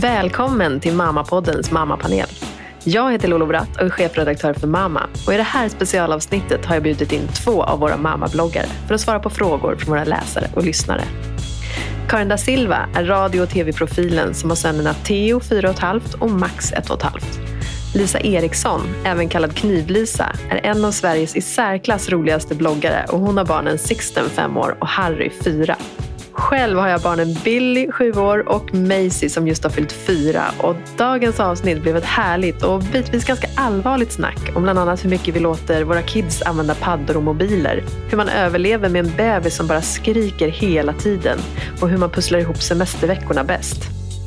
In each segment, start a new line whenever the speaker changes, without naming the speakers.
Välkommen till Mammapoddens mammapanel. Jag heter Lolo Bratt och är chefredaktör för Mamma. Och I det här specialavsnittet har jag bjudit in två av våra mammabloggare för att svara på frågor från våra läsare och lyssnare. Karin da Silva är radio och tv-profilen som har sönerna Theo, 4,5 och Max, 1,5. Lisa Eriksson, även kallad Kniv-Lisa, är en av Sveriges i särklass roligaste bloggare och hon har barnen Sixten, 5 år och Harry, 4. Själv har jag barnen Billy, 7 år och Maisie som just har fyllt 4. Och dagens avsnitt blev ett härligt och bitvis ganska allvarligt snack om bland annat hur mycket vi låter våra kids använda paddor och mobiler. Hur man överlever med en bebis som bara skriker hela tiden och hur man pusslar ihop semesterveckorna bäst.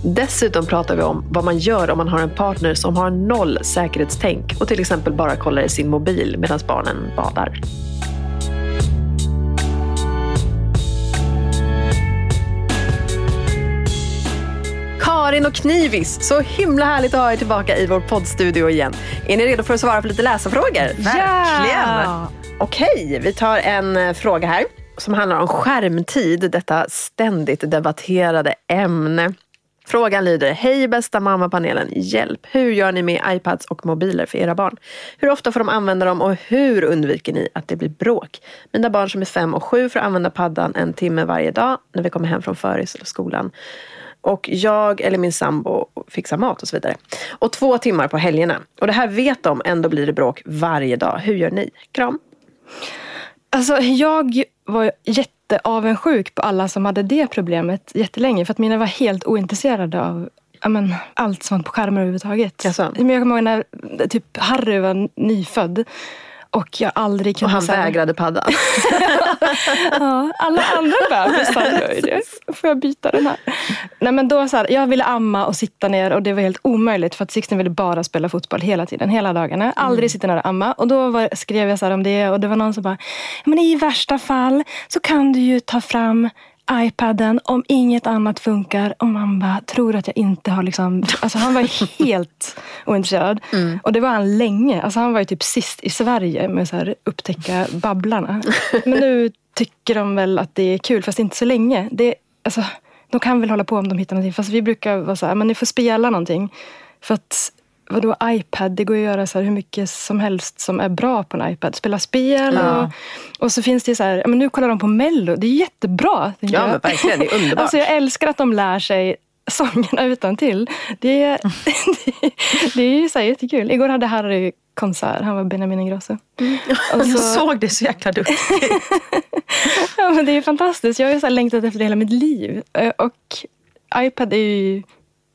Dessutom pratar vi om vad man gör om man har en partner som har noll säkerhetstänk och till exempel bara kollar i sin mobil medan barnen badar. Karin och Knivis, så himla härligt att ha er tillbaka i vår poddstudio igen. Är ni redo för att svara på lite läsarfrågor?
Verkligen!
Ja! Okej, vi tar en eh, fråga här som handlar om skärmtid, detta ständigt debatterade ämne. Frågan lyder, hej bästa mammapanelen, hjälp! Hur gör ni med iPads och mobiler för era barn? Hur ofta får de använda dem och hur undviker ni att det blir bråk? Mina barn som är fem och sju får använda paddan en timme varje dag när vi kommer hem från föris eller skolan. Och jag eller min sambo fixar mat och så vidare. Och två timmar på helgerna. Och det här vet de, ändå blir det bråk varje dag. Hur gör ni? Kram!
Alltså, jag var jätteavundsjuk på alla som hade det problemet jättelänge. För att mina var helt ointresserade av men, allt var på skärmar överhuvudtaget.
Jaså?
Men jag kommer ihåg när typ Harry var nyfödd. Och jag aldrig kunde...
Och han
här-
vägrade padda.
Ja, alla andra bebisar gör det. Får jag byta den här? Nej, men då så här, jag ville amma och sitta ner och det var helt omöjligt för att Sixten ville bara spela fotboll hela tiden, hela dagarna. Aldrig sitta ner och amma. Och då var, skrev jag så om det och det var någon som bara, men i värsta fall så kan du ju ta fram iPaden om inget annat funkar. Och man bara, tror att jag inte har liksom... Alltså han var helt ointresserad. Och det var han länge. Alltså han var ju typ sist i Sverige med att upptäcka Babblarna. Men nu tycker de väl att det är kul, fast inte så länge. Det, alltså, de kan väl hålla på om de hittar någonting. Fast vi brukar vara så här, men ni får spela någonting. För att Vadå iPad? Det går att göra så här hur mycket som helst som är bra på en iPad. Spela spel och, och så finns det så här, ja, men nu kollar de på Mello. Det är jättebra.
Ja
jag.
men verkligen, det är underbart.
Alltså jag älskar att de lär sig sångerna utan till. Det, är- det, det är ju så här jättekul. Igår hade Harry konsert. Han var Benjamin Ingrosso. Och
Jag
så,
såg det så jäkla duktigt.
ja, men det är fantastiskt. Jag har ju så längtat efter det hela mitt liv. Eh, Och iPad är ju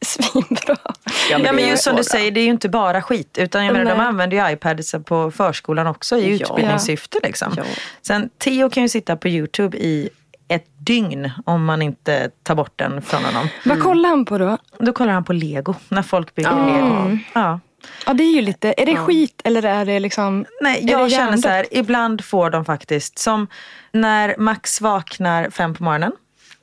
svinbra.
Ja,
Ja, men
det är
just som du säger, det är ju inte bara skit. Utan jag menar, de använder ju iPads på förskolan också i
Ja.
utbildningssyfte. Liksom.
Ja.
Sen Theo kan ju sitta på YouTube i ett dygn om man inte tar bort den från honom.
Vad kollar han på då?
Då kollar han på lego, när folk bygger
Ja.
lego. Ja.
Ja, det är ju lite. Är det skit eller är det liksom...
Nej, jag känner så här, ibland får de faktiskt, som när Max vaknar fem på morgonen.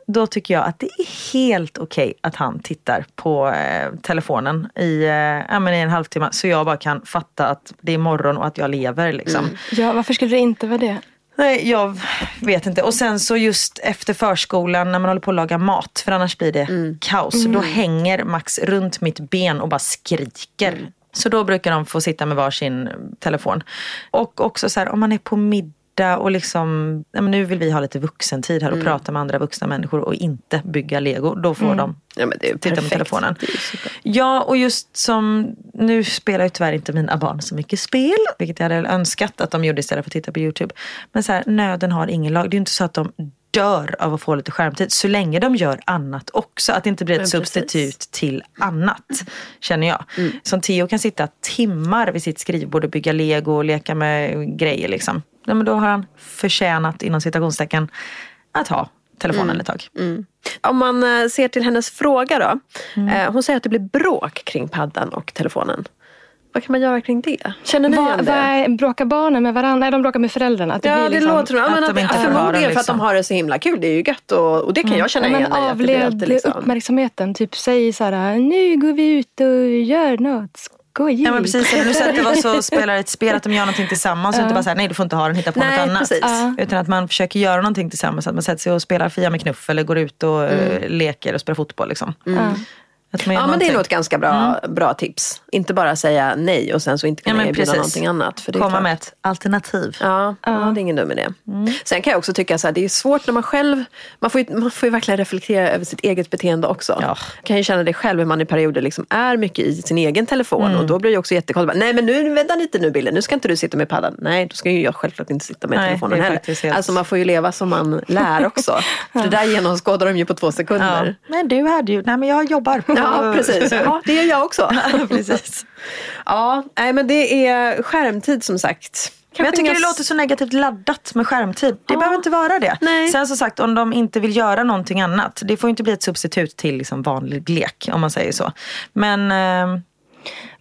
Då tycker jag att det är helt okej att han tittar på eh, telefonen i, eh, ja, men i en halvtimme. Så jag bara kan fatta att det är morgon och att jag lever. Liksom.
Ja, varför skulle det inte vara det?
Nej, jag vet inte. Och sen så just efter förskolan när man håller på att laga mat, för annars blir det kaos. Då hänger Max runt mitt ben och bara skriker. Så då brukar de få sitta med varsin telefon. Och också så här, om man är på middag och liksom, ja, nu vill vi ha lite vuxentid här och prata med andra vuxna människor och inte bygga lego. Då får de
Ja,
titta
perfekt.
telefonen. Ja, och just som, nu spelar ju tyvärr inte mina barn så mycket spel, vilket jag hade önskat att de gjorde istället för att titta på YouTube. Men så här, nöden har ingen lag. Det är ju inte så att de dör av att få lite skärmtid, så länge de gör annat också. Att det inte blir ett
Men
substitut
precis.
till annat, känner jag. Som Theo kan sitta timmar vid sitt skrivbord och bygga lego och leka med grejer. Liksom. Ja, men då har han förtjänat, inom citationstecken, att ha telefonen ett tag.
Om man eh, ser till hennes fråga då. Eh, Hon säger att det blir bråk kring paddan och telefonen. Vad kan man göra kring det? Känner ni igen
Vad,
det?
är, bråkar barnen med varandra? Nej, de bråkar med föräldrarna. Att det
Ja,
blir
det
liksom,
låter
att
att
de inte
Förmodligen
den,
för att de
liksom.
har det så himla kul. Det är ju gött och, och det kan jag känna
Ja,
igen att det blir
avled
liksom-
uppmärksamheten. Typ säg så här, nu går vi ut och gör något skojigt.
Ja men precis, eller nu sätter vi oss och spelar ett spel att de gör någonting tillsammans och inte bara säga nej du får inte ha den, hitta på
Nej,
något annat.
precis.
Ja.
Utan att man försöker göra någonting tillsammans, att man sätter sig och spelar Fia med knuff eller går ut och eh, leker och spelar fotboll. Liksom.
Ja.
Man
Ja men det är
någonting.
nog ett ganska bra, bra tips. Inte bara säga nej och sen så inte
Ja,
kunna
men
erbjuda
precis.
någonting annat. För det
Komma
klart.
med ett alternativ.
Ja, ja, det är ingen dum idé. Sen kan jag också tycka att det är svårt när man själv, man får, ju, man får ju verkligen reflektera över sitt eget beteende också.
Ja.
kan ju känna det själv hur man i perioder liksom är mycket i sin egen telefon och då blir det också jättekonstigt. Nej men nu, vänta lite nu Billy, nu ska inte du sitta med paddan. Nej, då ska ju jag självklart inte sitta med
Nej,
telefonen
det
heller.
helt-
Alltså man får ju leva som man lär också. För det där genomskådar de ju på två
Ja.
sekunder.
Men du hade ju, nej men jag jobbar.
Ja, precis. Ja, det gör jag också.
precis.
Ja, nej, men det är skärmtid som sagt.
Men jag tycker
inga
det låter så negativt laddat med skärmtid. Det behöver inte vara det.
Nej.
Sen som sagt, om de inte vill göra någonting annat. Det får inte bli ett substitut till liksom vanlig lek, om man säger så. Men eh,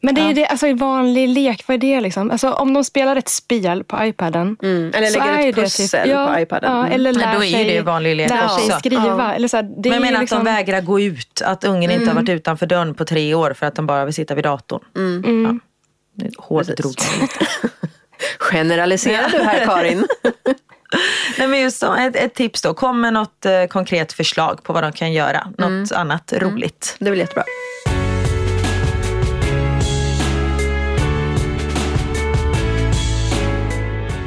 Men det är ju det, alltså vanlig lek, vad är det liksom? Alltså om de spelar ett spel på iPaden.
Mm, eller lägger ett
ju det
pussel på iPaden.
Ja,
Mm.
eller
Nej,
lär
då är ju
sig,
det vanlig lek
lär sig
också.
skriva.
Ja.
Eller så här, det
men jag menar
liksom,
att de vägrar gå ut. Att ungen inte har varit utanför dörren på tre år för att de bara vill sitta vid datorn. Ja. Nu Hårdrog jag lite.
Generaliserar du här Karin?
Nej, men just så, ett, ett tips då. Kom med något eh, konkret förslag på vad de kan göra. Något annat roligt.
Det är väl jättebra.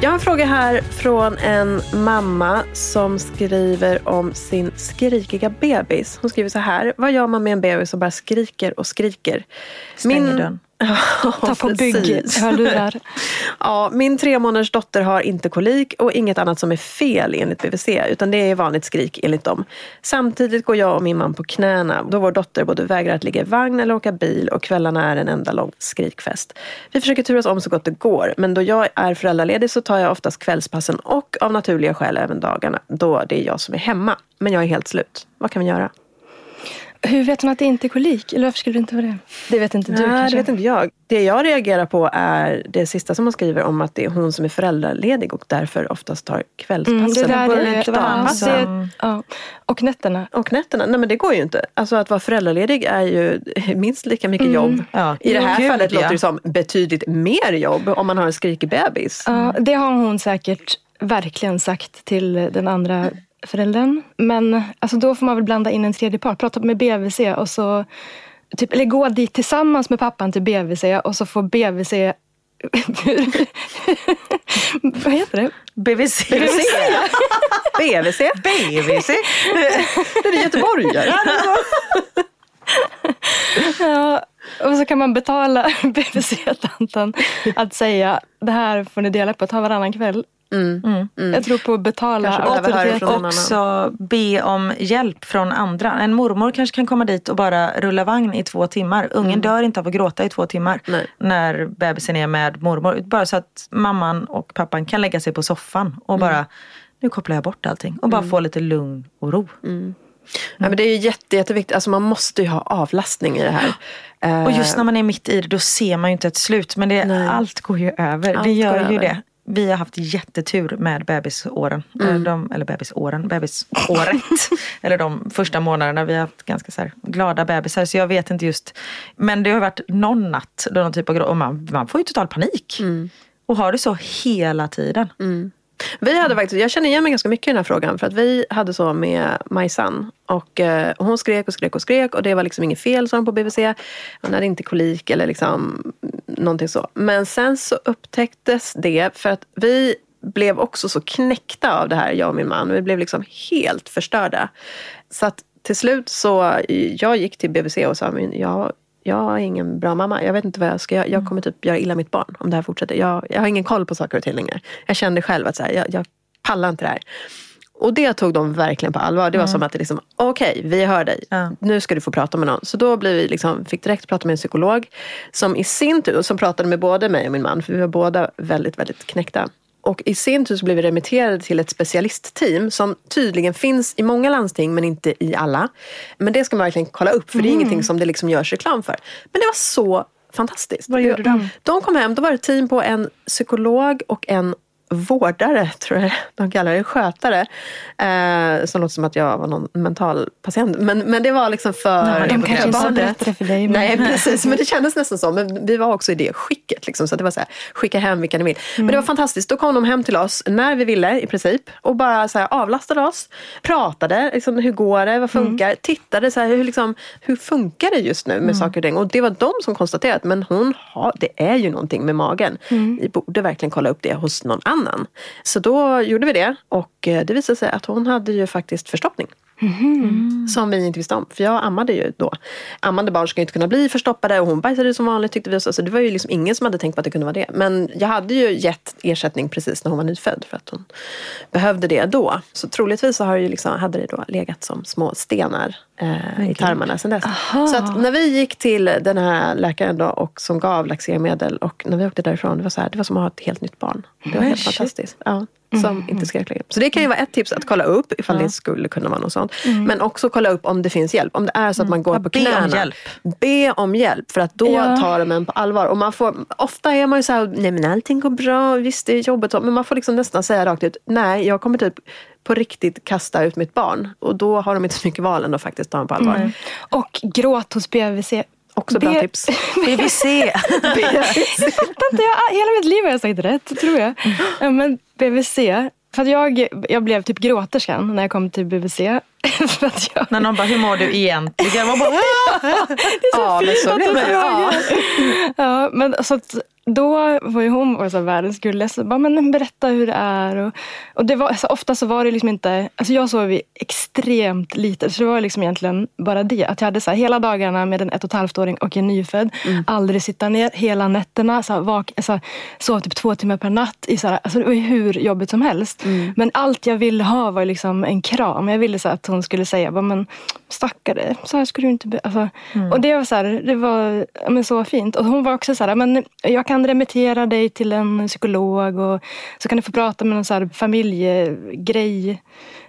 Jag har en fråga här från en mamma som skriver om sin skrikiga bebis. Hon skriver så här. Vad gör man med en bebis som bara skriker och skriker?
Stänger dörren.
Ta på bygg,
precis.
hörlurar.
Ja, min tre månaders dotter har inte kolik och inget annat som är fel enligt BVC utan det är vanligt skrik enligt dem. Samtidigt går jag och min man på knäna då vår dotter både vägrar att ligga i vagn eller åka bil och kvällarna är en enda lång skrikfest. Vi försöker turas om så gott det går men då jag är föräldraledig så tar jag oftast kvällspassen och av naturliga skäl även dagarna då det är jag som är hemma. Men jag är helt slut. Vad kan vi göra?
Hur vet hon att det inte är kolik? Eller varför skulle det inte vara det? Det vet inte du
Nej,
kanske?
det vet inte jag. Det jag reagerar på är det sista som hon skriver om att det är hon som är föräldraledig och därför oftast tar
Mm,
kvällspassen.
det där är, ja, det, ja. Och nätterna.
Och nätterna, nej men det går ju inte. Alltså att vara föräldraledig är ju minst lika mycket jobb.
Ja.
I det här
Gud,
fallet
ja.
låter det som betydligt mer jobb om man har en skrikig bebis.
Ja, det har hon säkert verkligen sagt till den andra föräldern. Men alltså, då får man väl blanda in en tredje part. Prata med BVC och så typ, eller gå dit tillsammans med pappan till BVC och så får BVC Vad heter det?
BVC.
BVC? BVC?
BVC.
Det är göteborgare.
Ja, och så kan man betala BVC-tanten att säga det här får ni dela på, ta varannan kväll. Jag tror på att betala auktoritet.
Också be om hjälp från andra. En mormor kanske kan komma dit och bara rulla vagn i två timmar. Ungen dör inte av att gråta i två timmar
Nej.
när bebisen är med mormor. Bara så att mamman och pappan kan lägga sig på soffan och bara nu kopplar jag bort allting och bara få lite lugn och ro.
Ja, men det är ju jätte, jätteviktigt. Alltså man måste ju ha avlastning i det här.
Och
Eh,
just när man är mitt i det då ser man ju inte ett slut. Men det, allt går ju över.
Allt
det gör ju
över.
det. Vi har haft jättetur med bebisåren.
Mm.
Eh, De, eller bebisåren, bebisåret. eller de första månaderna. Vi har haft ganska så glada bebisar. Så jag vet inte just. Men det har varit någon natt då någon typ av och man, man får ju total panik.
Mm.
Och har det så hela tiden.
Vi hade faktiskt, jag känner igen mig ganska mycket i den här frågan för att vi hade så med Majsan och eh, hon skrek och skrek och skrek och det var liksom inget fel sa de på BVC. Hon hade inte kolik eller liksom någonting så. Men sen så upptäcktes det för att vi blev också så knäckta av det här, jag och min man. Vi blev liksom helt förstörda. Så att till slut så, jag gick till BVC och sa, jag, jag är ingen bra mamma. Jag vet inte vad jag ska göra. Jag kommer typ göra illa mitt barn om det här fortsätter. Jag, jag har ingen koll på saker och ting längre. Jag kände själv att så här, jag, jag pallar inte det här. Och det tog de verkligen på allvar. Det var som att det liksom, okej, vi hör dig.
Ja.
Nu ska du få prata med någon. Så då blev vi liksom, fick direkt prata med en psykolog. Som i sin tur, som pratade med både mig och min man. För vi var båda väldigt, väldigt knäckta. Och i sin tur så blev vi remitterade till ett specialistteam som tydligen finns i många landsting men inte i alla. Men det ska man verkligen kolla upp för det är ingenting som det liksom görs reklam för. Men det var så fantastiskt.
Vad gjorde de?
De kom hem, då var det ett team på en psykolog och en vårdare, tror jag de kallar det, skötare. Eh, som låter som att jag var någon mental patient. Men, men det var liksom för
Nej, de kanske inte det för dig. Men...
Nej, precis. Men det kändes nästan så. Men vi var också i det skicket. Liksom, så det var så här, skicka hem vilka ni vill. Men det var fantastiskt. Då kom de hem till oss när vi ville i princip. Och bara så här, avlastade oss. Pratade. Liksom, hur går det? Vad funkar? Tittade. Så här, hur, liksom, hur funkar det just nu med saker och ting? Och det var de som konstaterade att men hon har, det är ju någonting med magen. Vi borde verkligen kolla upp det hos någon annan. Så då gjorde vi det. Och eh, det visade sig att hon hade ju faktiskt förstoppning. Som vi inte visste om. För jag ammade ju då. Ammande barn ska ju inte kunna bli förstoppade och hon bajsade som vanligt tyckte vi. Så det var ju liksom ingen som hade tänkt på att det kunde vara det. Men jag hade ju gett ersättning precis när hon var nyfödd för att hon behövde det då. Så troligtvis så har det ju liksom, hade det då legat som små stenar eh, i tarmarna sedan dess.
Aha.
Så att när vi gick till den här läkaren då och som gav laxermedel och när vi åkte därifrån, det var, så här, det var som att ha ett helt nytt barn. Det var helt
shit.
fantastiskt. Ja, som inte skrek längre. Så det kan ju vara ett tips att kolla upp ifall det skulle kunna vara något sånt. Men också kolla upp om det finns hjälp. Om det är så att man går
Ja,
på
be om hjälp.
Be om hjälp för att då
Ja.
tar de en på allvar. Och man får, ofta är man ju så här, nej men allting går bra, visst det är jobbigt. Men man får liksom nästan säga rakt ut, nej jag kommer typ på riktigt kasta ut mitt barn. Och då har de inte så mycket val än att faktiskt ta en på allvar.
Och gråt hos BVC.
Också bra
B-
tips.
BVC.
Jag fattar inte, jag, hela mitt liv har jag sagt rätt, tror jag. Ja, Men BVC. För att jag, jag blev typ gråterskan när jag kom till BVC. för att jag,
När någon bara, hur mår du egentligen? Man bara,
Ja, men så blir det. Ja.
Ja, men så att då var ju hon var så världens gulligaste. Bara, men berätta hur det är. Och, och det var, så ofta så var det liksom inte... Alltså jag sov ju extremt lite. Så det var liksom egentligen bara det. Att jag hade så här, hela dagarna med en ett och ett halvt-åring och en nyfödd. Aldrig sitta ner hela nätterna. Så här, vak, alltså, sov typ två timmar per natt. I så här, alltså det var ju hur jobbigt som helst. Men allt jag ville ha var liksom en kram. Jag ville så här, att hon skulle säga, bara, men stackare, så här skulle du inte... Be-. Alltså, Och det var, så här, det var men så fint. Och hon var också så här, men jag kan remittera dig till en psykolog och så kan du få prata med någon så här familjegrej.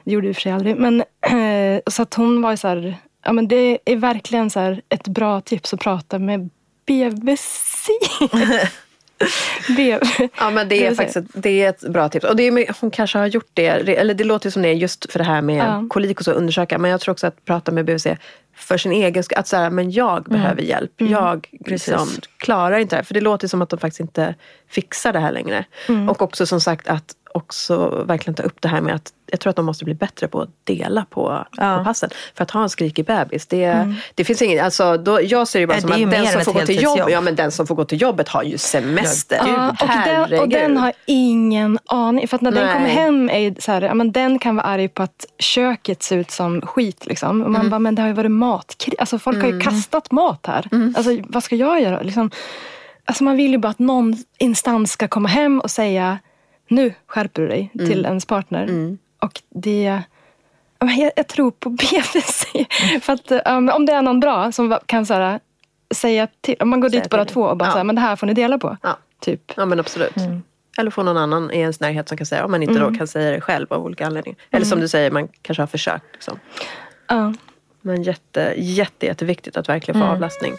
Det gjorde och för sig aldrig. Men, så att hon var så här, ja, men det är verkligen så ett bra tips att prata med BVC. B-
Ja men det är faktiskt ett, det är ett bra tips. Och det är, hon kanske har gjort det, eller det låter som det är just för det här med
Ja.
kolik och så undersöka. Men jag tror också att prata med BVC för sin egen skull. Att så här, men jag behöver hjälp. Jag liksom, klarar inte det här. För det låter som att de faktiskt inte fixar det här längre. Och också som sagt att också verkligen ta upp det här med att jag tror att de måste bli bättre på att dela på,
Ja.
på passen. För att ha en skrikig bebis, det, det finns inget, alltså, då, jag ser det bara som
det ju
att den som får gå till
heltidsjobb.
jobb, ja, men den som får gå till jobbet har ju semester.
Ja,
Ja, och, den, och den har ingen aning. För att när den
Nej.
kommer hem är så här, ja, men den kan vara arg på att köket ser ut som skit. Liksom. Och man
Mm.
bara, men det har ju varit mat. Alltså, folk har ju kastat mat här.
Mm.
Alltså, vad ska jag göra? Liksom, alltså, man vill ju bara att någon instans ska komma hem och säga nu skärper du dig
Mm.
till ens partner. Och det... Jag, jag tror på BVC. För att, um, om det är någon bra som kan så här, säga till. Om man går
Säga
dit bara två och bara
Ja.
så här, men det här får ni dela på.
Ja.
Typ.
Ja men absolut. Eller få någon annan i ens närhet som kan säga, om man inte då kan säga det själv av olika anledningar. Eller som du säger, man kanske har försökt. Liksom.
Ja.
Men jätte, jätte, jätteviktigt att verkligen få avlastning.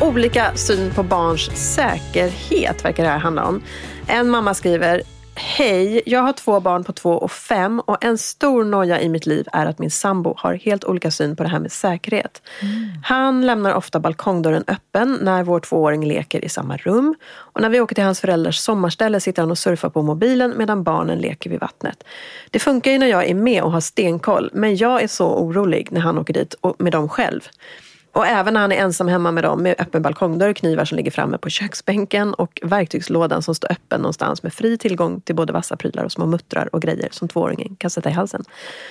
Olika syn på barns säkerhet verkar det här handla om. En mamma skriver Hej, jag har två barn på två och fem och en stor noja i mitt liv är att min sambo har helt olika syn på det här med säkerhet. Han lämnar ofta balkongdörren öppen när vår tvååring leker i samma rum. Och när vi åker till hans föräldrars sommarställe sitter han och surfar på mobilen medan barnen leker vid vattnet. Det funkar ju när jag är med och har stenkoll men jag är så orolig när han åker dit med dem själv. Och även när han är ensam hemma med dem med öppen balkongdörr, knivar som ligger framme på köksbänken och verktygslådan som står öppen någonstans med fri tillgång till både vassa prylar och små muttrar och grejer som tvååringen kan sätta i halsen.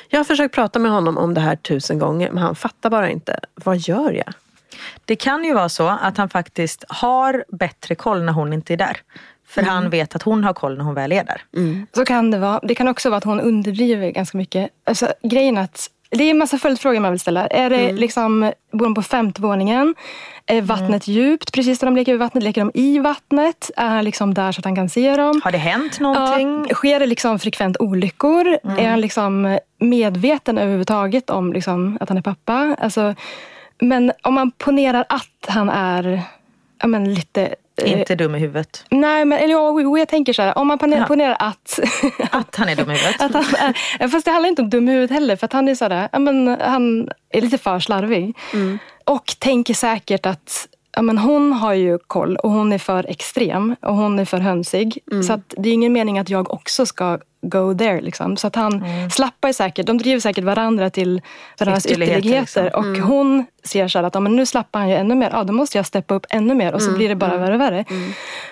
Jag har försökt prata med honom om det här tusen gånger men han fattar bara inte. Vad gör jag?
Det kan ju vara så att han faktiskt har bättre koll när hon inte är där. För han vet att hon har koll när hon väl är där.
Så kan det vara. Det kan också vara att hon underdriver ganska mycket. Alltså, grejen att det är en massa följdfrågor man vill ställa. Är det liksom, bor de på femte våningen? Är vattnet djupt? Precis när de leker vid vattnet, leker de i vattnet? Är han liksom där så att han kan se dem?
Har det hänt någonting?
Ja, sker det liksom frekvent olyckor? Är han liksom medveten överhuvudtaget om liksom att han är pappa? Alltså, Men om man ponerar att han är ja, men lite... eh,
Inte dum i huvudet.
Nej, men eller, ja, jo, jag tänker så här. Om man ponerar, att...
Att han är dum i huvudet.
att han ja, fast det handlar inte om dum i huvudet heller. För att han är så ja, men, han är lite för slarvig. Och tänker säkert att ja, men hon har ju koll och hon är för extrem och hon är för hönsig. Så att det är ingen mening att jag också ska go there. Liksom. Så att han slappar ju säkert. De driver säkert varandra till varandras
Ytterligheter,
ytterligheter.
liksom.
Och hon ser så här att ja, men nu slappar han ju ännu mer. Ja, då måste jag steppa upp ännu mer. Och så blir det bara värre och värre.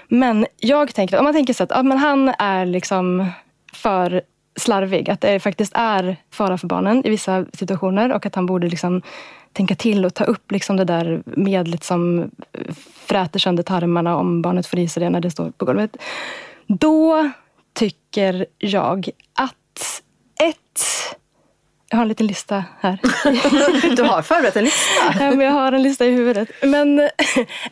Men jag tänker, om man tänker så att ja, men han är liksom för slarvig. Att det faktiskt är fara för barnen i vissa situationer. Och att han borde liksom tänka till och ta upp liksom det där medlet som fräter sönder tarmarna om barnet får i sig det när det står på golvet. Då tycker jag att ett... Jag har en liten lista här.
Du har förberett en lista.
Ja, men jag har en lista i huvudet. Men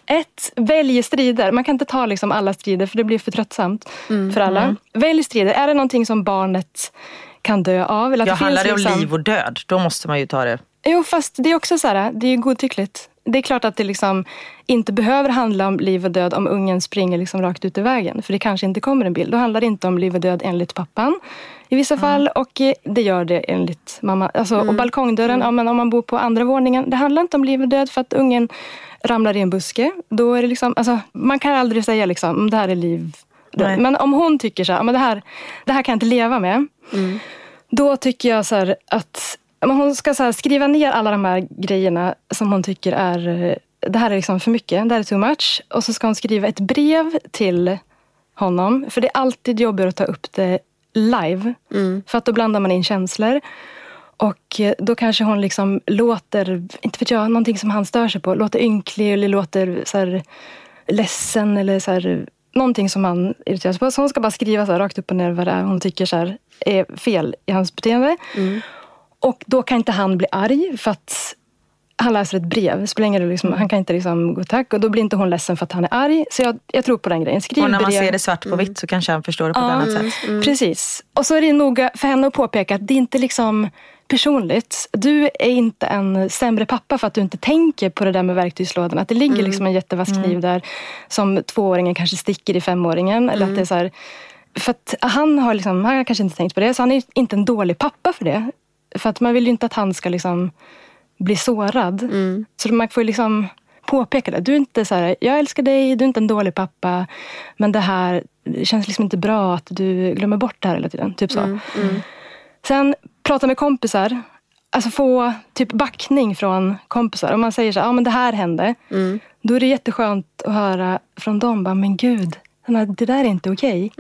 ett, välj strider. Man kan inte ta liksom alla strider för det blir för tröttsamt för alla. Välj strider. Är det någonting som barnet kan dö av? Eller att
Ja,
det
handlar det om
liksom-
liv och död, då måste man ju ta det.
Jo, fast det är också så här, det är godtyckligt. Det är klart att det liksom inte behöver handla om liv och död om ungen springer liksom rakt ut i vägen. För det kanske inte kommer en bild. Då handlar det inte om liv och död enligt pappan i vissa fall. Och eh, det gör det enligt mamma. Alltså, Och balkongdörren, ja, men om man bor på andra våningen. Det handlar inte om liv och död för att ungen ramlar i en buske. Då är det liksom, alltså, man kan aldrig säga liksom, "Mm, det här är liv. Död. Men om hon tycker så här, "Ja, men det, här, det här kan jag inte leva med. Då tycker jag så här att men hon ska så skriva ner alla de här grejerna som hon tycker är det här är liksom för mycket, det här är too much. Och så ska hon skriva ett brev till honom. För det är alltid jobbigare att ta upp det live. För att då blandar man in känslor. Och eh, då kanske hon liksom låter, inte vet jag, någonting som han stör sig på. Låter ynklig eller låter så här ledsen eller så här, någonting som han irriterar sig på. Så hon ska bara skriva så här, rakt upp och ner vad det är hon tycker så här, är fel i hans beteende. Och då kan inte han bli arg för att han läser ett brev. Spelar liksom, Han kan inte liksom gå tack. Och då blir inte hon ledsen för att han är arg. Så jag, jag tror på den grejen. Skriv
Och när man
brev.
ser det svart på vitt så kanske han förstår det på ett
Ja,
annat sätt.
Precis. Och så är det noga för henne att påpeka att det inte är liksom personligt. Du är inte en sämre pappa för att du inte tänker på det där med verktygslådan. Att det ligger liksom en jättevass kniv där som tvååringen kanske sticker i femåringen. Eller att det är så här, för att han har, liksom, han har kanske inte tänkt på det. Så han är inte en dålig pappa för det. För att man vill ju inte att han ska liksom bli sårad. Så man får ju liksom påpeka det. Du är inte så här, jag älskar dig, du är inte en dålig pappa. Men det här det känns liksom inte bra att du glömmer bort det här hela tiden. Typ så. Sen prata med kompisar. Alltså få typ backning från kompisar. Om man säger så här, ja men det här hände. Då är det jätteskönt att höra från dem, bara, men gud, det där är inte okej.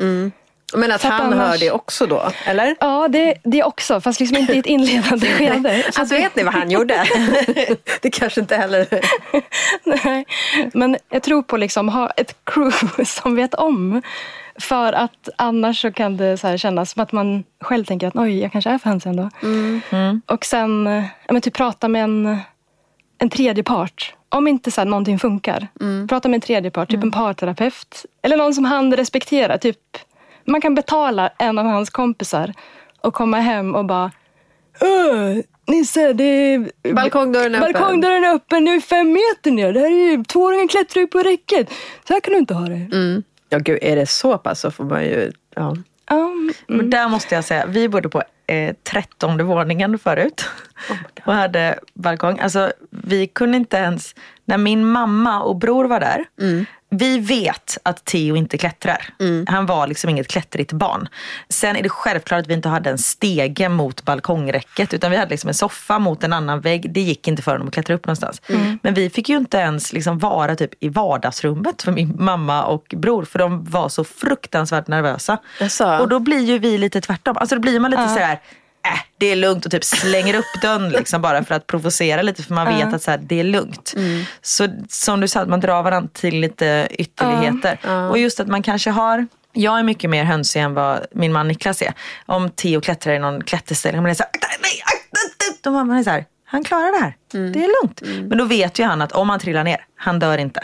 Men att han
annars-
hör det också då, eller?
Ja, det, det också. Fast liksom inte i ett inledande skede. Så
Alltså vet ni vad han gjorde? det kanske inte heller...
Nej, men jag tror på liksom ha ett crew som vet om. För att annars så kan det så här kännas som att man själv tänker att oj, jag kanske är för hönsig ändå. Och sen ja, men typ prata med en, en tredje part. Om inte så här, någonting funkar. Prata med en tredje part, typ en parterapeut. Eller någon som han respekterar. Typ, man kan betala en av hans kompisar och komma hem och bara Öh, Nisse, det är...
Balkongdörren är öppen."
Balkongdörren är öppen, det är fem meter ner. Det här är ju, tvååringen klättrar ju på räcket. Så här kan du inte ha det.
Ja gud, är det så pass så får man ju... Ja.
Ja, mm.
Men där måste jag säga, vi bodde på eh, trettonde våningen förut. Och hade balkong. Alltså vi kunde inte ens, när min mamma och bror var där. Vi vet att Theo inte klättrar. Han var liksom inget klättrigt barn. Sen är det självklart att vi inte hade en stege mot balkongräcket. Utan vi hade liksom en soffa mot en annan vägg. Det gick inte för honom att klättra upp någonstans. Men vi fick ju inte ens liksom vara typ i vardagsrummet för min mamma och bror. För de var så fruktansvärt nervösa. Och då blir ju vi lite tvärtom. Alltså då blir man lite sådär, äh, det är lugnt och typ slänger upp dörren liksom bara för att provocera lite för man vet att så här, det är lugnt. Så som du sa, att man drar varandra till lite ytterligheter. Och just att man kanske har jag är mycket mer hönsig än vad min man Niklas är. Om Theo klättrar i någon klätterställning, man är så här, nej, då man är så här, han klarar det här. Det är lugnt. Men då vet ju han att om han trillar ner, han dör inte.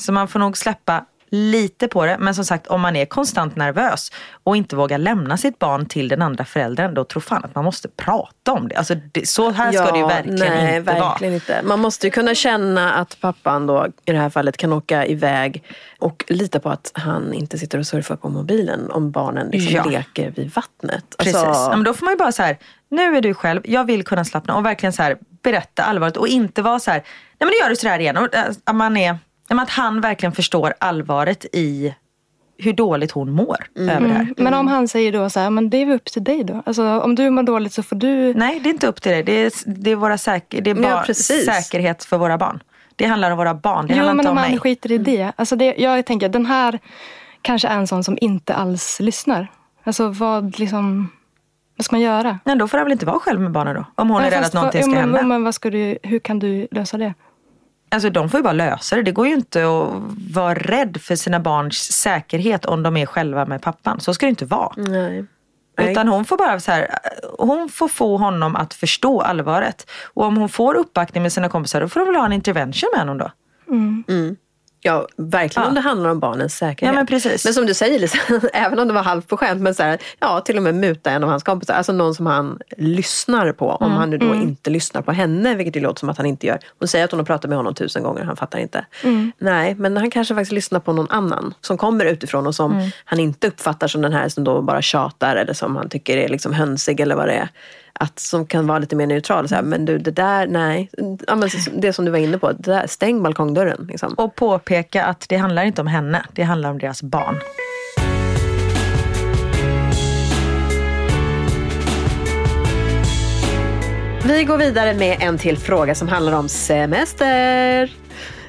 Så man får nog släppa lite på det. Men som sagt, om man är konstant nervös och inte vågar lämna sitt barn till den andra föräldern, då tror fan att man måste prata om det. Alltså, det så här ska det ju verkligen
nej,
inte
verkligen
vara.
Inte. Man måste ju kunna känna att pappan då i det här fallet kan åka iväg och lita på att han inte sitter och surfar på mobilen om barnen liksom
Ja.
leker vid vattnet.
Precis.
Alltså,
Ja, men då får man ju bara så här, nu är du själv, jag vill kunna slappna och verkligen så här, berätta allvaret och inte vara så här, nej men nu gör du så här igen. Och, äh, man är, att han verkligen förstår allvaret i hur dåligt hon mår över det här.
Men om han säger då så här, men det är väl upp till dig då. Alltså, om du mår dåligt så får du...
Nej, det är inte upp till dig. Det är, det är, våra säker, det är
Ja,
säkerhet för våra barn. Det handlar om våra barn, det
Jo,
handlar
men
inte
om
om
han
mig.
skiter i det. Alltså det. Jag tänker, den här kanske är en sån som inte alls lyssnar. Alltså vad liksom... Vad ska man göra?
Men då får han väl inte vara själv med barnen då? Om hon är
Nej,
rädd att någonting
vad-
ska
ja, men,
hända.
Men vad ska du, hur kan du lösa det?
Alltså de får ju bara lösa det. Det går ju inte att vara rädd för sina barns säkerhet om de är själva med pappan. Så ska det inte vara.
nej. Nej.
Utan hon får bara så här, hon får få honom att förstå allvaret. Och om hon får uppbackning med sina kompisar då får hon väl ha en intervention med honom då.
Ja, verkligen
Ja.
om det handlar om barnens säkerhet.
Ja, men precis.
Men som du säger Lisa, även om det var halvt på skämt, men så här, ja, till och med muta en av hans kompisar. Alltså någon som han lyssnar på. Om han nu då inte lyssnar på henne, vilket det låter som att han inte gör. Hon säger att hon har pratat med honom tusen gånger, han fattar inte. Nej, men han kanske faktiskt lyssnar på någon annan som kommer utifrån och som han inte uppfattar som den här som då bara tjatar eller som han tycker är liksom hönsig eller vad det är. Att som kan vara lite mer neutral. Så här, men du, det där, nej. Ja, men det som du var inne på, det där, stäng balkongdörren. Liksom.
Och påpeka att det handlar inte om henne, det handlar om deras barn.
Vi går vidare med en till fråga som handlar om semester.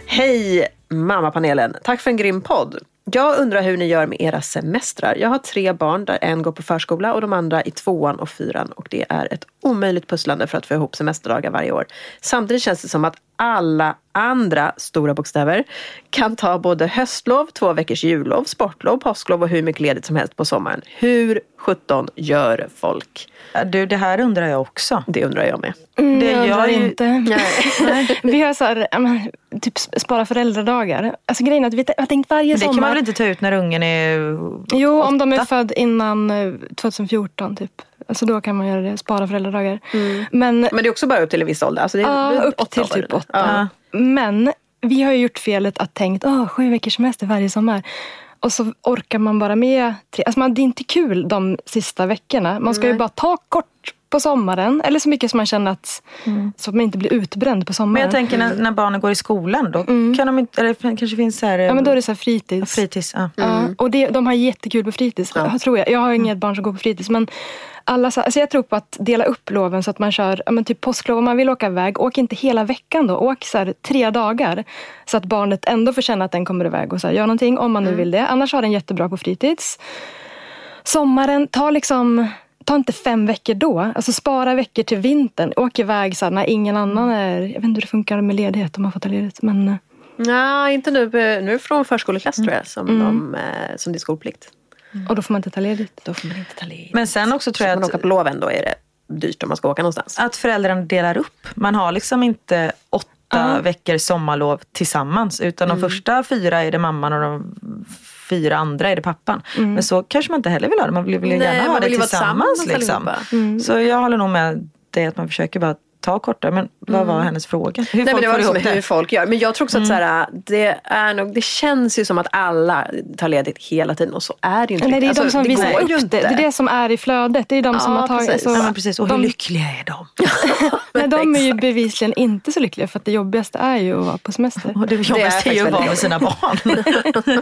Hej mammapanelen! Tack för en grym podd. Jag undrar hur ni gör med era semestrar. Jag har tre barn där en går på förskola och de andra i tvåan och fyran. Och det är ett omöjligt pusslande för att få ihop semesterdagar varje år. Samtidigt känns det som att alla andra stora bokstäver kan ta både höstlov, två veckors jullov, sportlov, påsklov och hur mycket ledigt som helst på sommaren. Hur 17 gör folk?
Du, det här undrar jag också.
Det undrar jag med.
Mm,
Det
jag
gör ju-
inte. vi har så här, typ spara föräldradagar. Alltså grejen är att vi har tänkt varje
Men det
sommar.
kan man väl inte ta ut när ungen är
Jo, om de är
åtta?
född innan eh, 2014 typ. Alltså då kan man göra det, spara föräldradagar. Men
Men det är också bara upp till en viss ålder. Alltså det är
Ja, upp till typ åtta.
Ja.
Men vi har ju gjort felet att tänkt oh, sju veckors semester varje sommar. Och så orkar man bara med tre. Alltså man, det är inte kul de sista veckorna. Man ska ju bara ta kort på sommaren. Eller så mycket som man känner att så att man inte blir utbränd på
Men
sommaren.
jag tänker när, när barnen går i skolan då kan de inte, eller kanske finns så här,
ja, men då är det så här fritids.
fritids. Ja.
Ja, och det, de har jättekul på fritids, tror jag. Jag har inget barn som går på fritids. Men alla, så- alltså jag tror på att dela upp loven så att man kör ja, men typ påsklov. Om man vill åka iväg, åk inte hela veckan då. Åk så här, tre dagar. Så att barnet ändå får känna att den kommer iväg och så här, gör någonting om man nu vill det. Annars har den jättebra på fritids. Sommaren, ta liksom Ta inte fem veckor då. Alltså spara veckor till vintern. Åk iväg så här, när ingen annan är... Jag vet inte hur det funkar med ledighet om man får ta ledigt. Men, eh,
Nej, inte nu. Nu är det från förskoleklass tror jag som,
Mm.
de, eh, som det är skolplikt.
och då får man inte ta ledigt.
Då får man inte ta ledigt.
Men sen också tror jag
man
att
åka på loven då är det dyrt om man ska åka någonstans.
att föräldrarna delar upp. Man har liksom inte åtta veckor sommarlov tillsammans. Utan de första fyra är det mamman och de fyra andra är det pappan. Men så kanske man inte heller vill ha det. Man vill, vill
Nej,
gärna ha det tillsammans. Liksom.
allihopa.
Så jag håller nog med dig att man försöker bara ta kortare. Men vad var hennes fråga? Hur
Nej, men
folk
det var liksom
det?
hur folk gör. Men jag tror också att så här, det, är nog, det känns ju som att alla tar ledigt hela tiden och så är det ju inte
Nej, det är
riktigt.
de som
Alltså,
visar upp det. Det är det som är i flödet. Det är de som
Ja,
har tagit...
precis.
alltså,
Ja, men precis. Och hur
de,
lyckliga är de?
nej, de är ju bevisligen inte så lyckliga för att det jobbigaste är ju att vara på semester.
Och det jobbigaste är ju att vara med sina barn.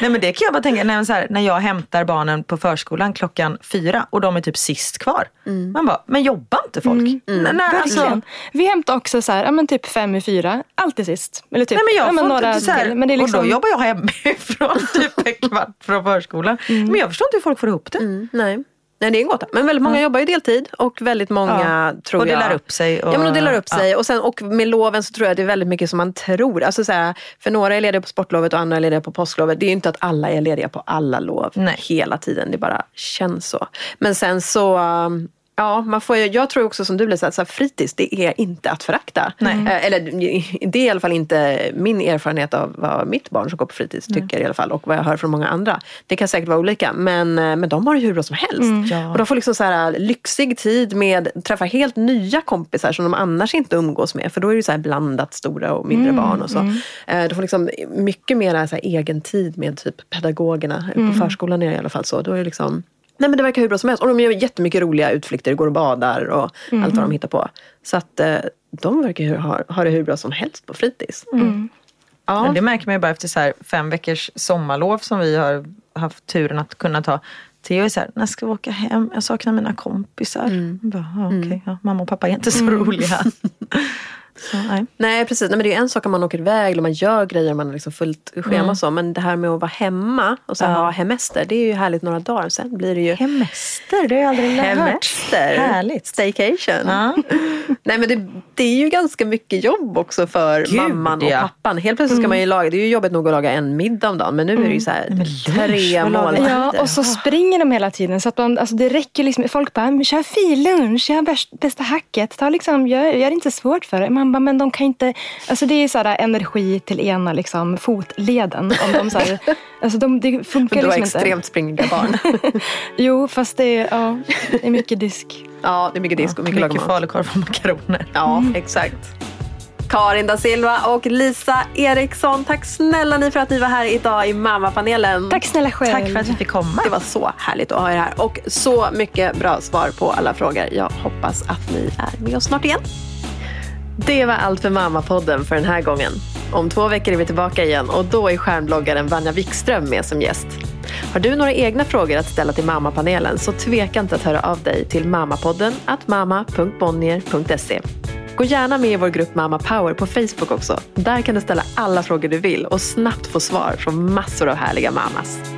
nej men det kan jag bara tänka, när, så här, när jag hämtar barnen på förskolan klockan fyra och de är typ sist kvar. Man bara, men jobbar inte folk? Nej, nej, alltså,
Verkligen. Vi hämtar också så här, ja, men typ fem i fyra. Alltid sist. Eller typ,
Nej men jag
ja, men några
inte så här.
Men det är
Och
liksom,
då jobbar jag hemifrån typ en kvart från förskolan. Men jag förstår inte hur folk får ihop det.
Mm, nej. Nej, det är en gåta. Men väldigt många jobbar ju deltid och väldigt många tror
Och
jag...
delar upp sig. Och,
Ja, men och delar upp sig. Och, sen, och med loven så tror jag det är väldigt mycket som man tror. Alltså så här, för några är lediga på sportlovet och andra är lediga på påsklovet. Det är ju inte att alla är lediga på alla lov
Nej.
hela tiden. Det bara känns så. Men sen så... Ja, man får, jag tror också som du blir så här, fritids, det är inte att förakta. Eh, Eller det är i alla fall inte min erfarenhet av vad mitt barn som går på fritids tycker i alla fall. Och vad jag hör från många andra. Det kan säkert vara olika. Men, eh, men de har det hur bra som helst.
Ja.
Och de får liksom så här, lyxig tid med träffa helt nya kompisar som de annars inte umgås med. För då är det så här blandat stora och mindre barn och så. Eh, De får liksom mycket mer så här, egen tid med typ pedagogerna. På förskolan är det i alla fall så. Då är det liksom Nej men det verkar hur bra som helst. Och de gör jättemycket roliga utflykter, går och badar och allt vad de hittar på. Så att eh, de verkar ha, ha det hur bra som helst på fritids. Ja.
Men det märker man ju bara efter så här fem veckors sommarlov som vi har haft turen att kunna ta. Theo är så här, när ska vi åka hem? Jag saknar mina kompisar.
Mm.
Bara, ja, okej, ja, mamma och pappa är inte så roliga. så, nej.
Nej precis, nej, men det är en sak om man åker iväg och man gör grejer man har liksom fullt schema och så. Men det här med att vara hemma och så här,
Ja.
ha hemester, det är ju härligt några dagar. Sen blir det ju
Hemester, det har jag aldrig hört.
hemester.
Härligt.
Staycation.
Ja.
Nej men det, det är ju ganska mycket jobb också för
Gud,
mamman och
ja.
pappan. Helt plötsligt ska man ju laga, det är ju jobbigt nog att laga en middag om dagen. Men nu är det ju så här tre
vad lagar
måltider.
Ja, och så springer de hela tiden. Så att man, alltså det räcker liksom. Folk bara, "Men kör fillunch, bäst- bästa hacket. Ta liksom, gör, gör det inte svårt för dig. Man bara, men de kan inte... Alltså det är så här energi till ena liksom, fotleden. Om de så här, alltså de, det funkar
Du har
liksom
extremt springiga barn.
inte. Jo, fast det är, ja, det är mycket disk.
ja, det är mycket disk och mycket,
Mycket
mycket
falukorv och makaroner.
Ja, exakt. Karin da Silva och Lisa Eriksson, tack snälla ni för att ni var här idag i Mammapanelen.
Tack snälla själv.
Tack för att vi fick komma.
Det var så härligt att ha er här och så mycket bra svar på alla frågor. Jag hoppas att ni är med oss snart igen. Det var allt för Mammapodden för den här gången. Om två veckor är vi tillbaka igen och då är stjärnbloggaren Vanja Wikström med som gäst. Har du några egna frågor att ställa till Mammapanelen så tveka inte att höra av dig till mammapodden at mamma.bonnier.se. Gå gärna med i vår grupp Mamma Power på Facebook också. Där kan du ställa alla frågor du vill och snabbt få svar från massor av härliga mammas.